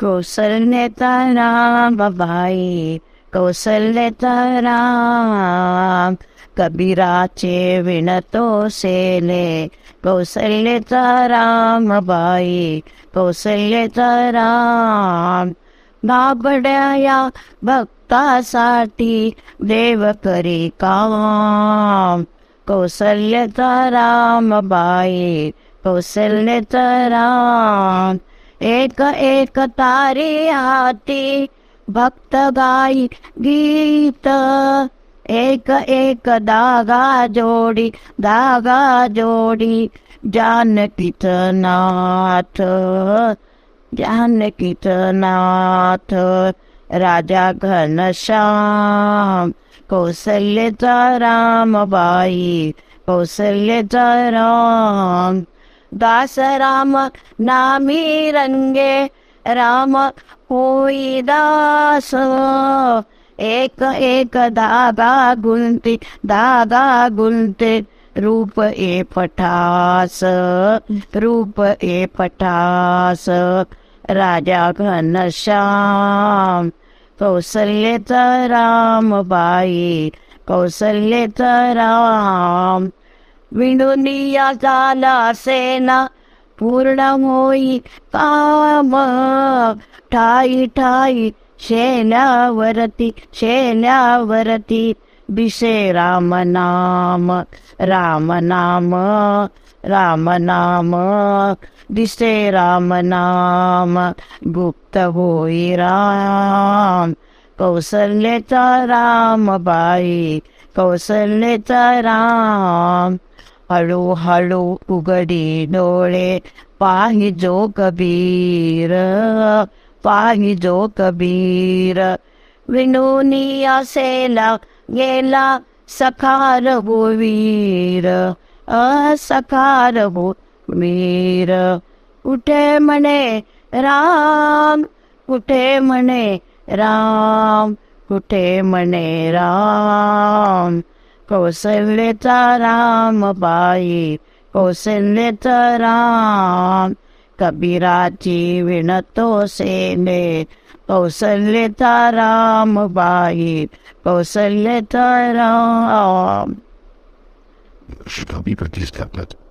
कौशल्यता राम बाई कौशल्यता राम। कबीराचे विणतो सेले कौशल्यता राम बाई कौशल्यता राम। बाबड्या भक्तासाठी देव करी काम कौशल्यता राम बाई कौशल्यता राम। एक एक तारे हाती भक्त गाई गीत। एक एक दागा जोडी दागा जोडी, जानकीत नाथ। जानकीत नाथ, राजा घनश्याम कौशल्यचा रामबाई कौशल्य राम। दास राम नामी रंगे, राम कोई दास। एक एक धागा गुंती धागा गुंते रूप ए पठास। रूप ए पठास। राजा घन घनश्याम कौशल्यचा राम बाई कौशल्यचा राम। विणुनिया झाला सेना पूर्ण होई काम। ठाई ठाई शेल्यावरती शेल्यावरती बिसे राम नाम राम नाम राम नाम दिसे राम नाम गुप्त होई राम। कौशल्यचा राम बाई कौशल्यचा राम। हळू हळू उघडी डोळे. पाही जो कबीर, पाही जो कबीर. विनोनी असेला, गेला सखार हो वीर. असखार हो वीर कुठे म्हणे राम कुठे म्हणे राम कुठे म्हणे राम. कौशल्यचा राम बाई कौशल्यचा राम कबीराची विणतो सेने कौशल्यचा राम बाई कौशल्यचा राम Should I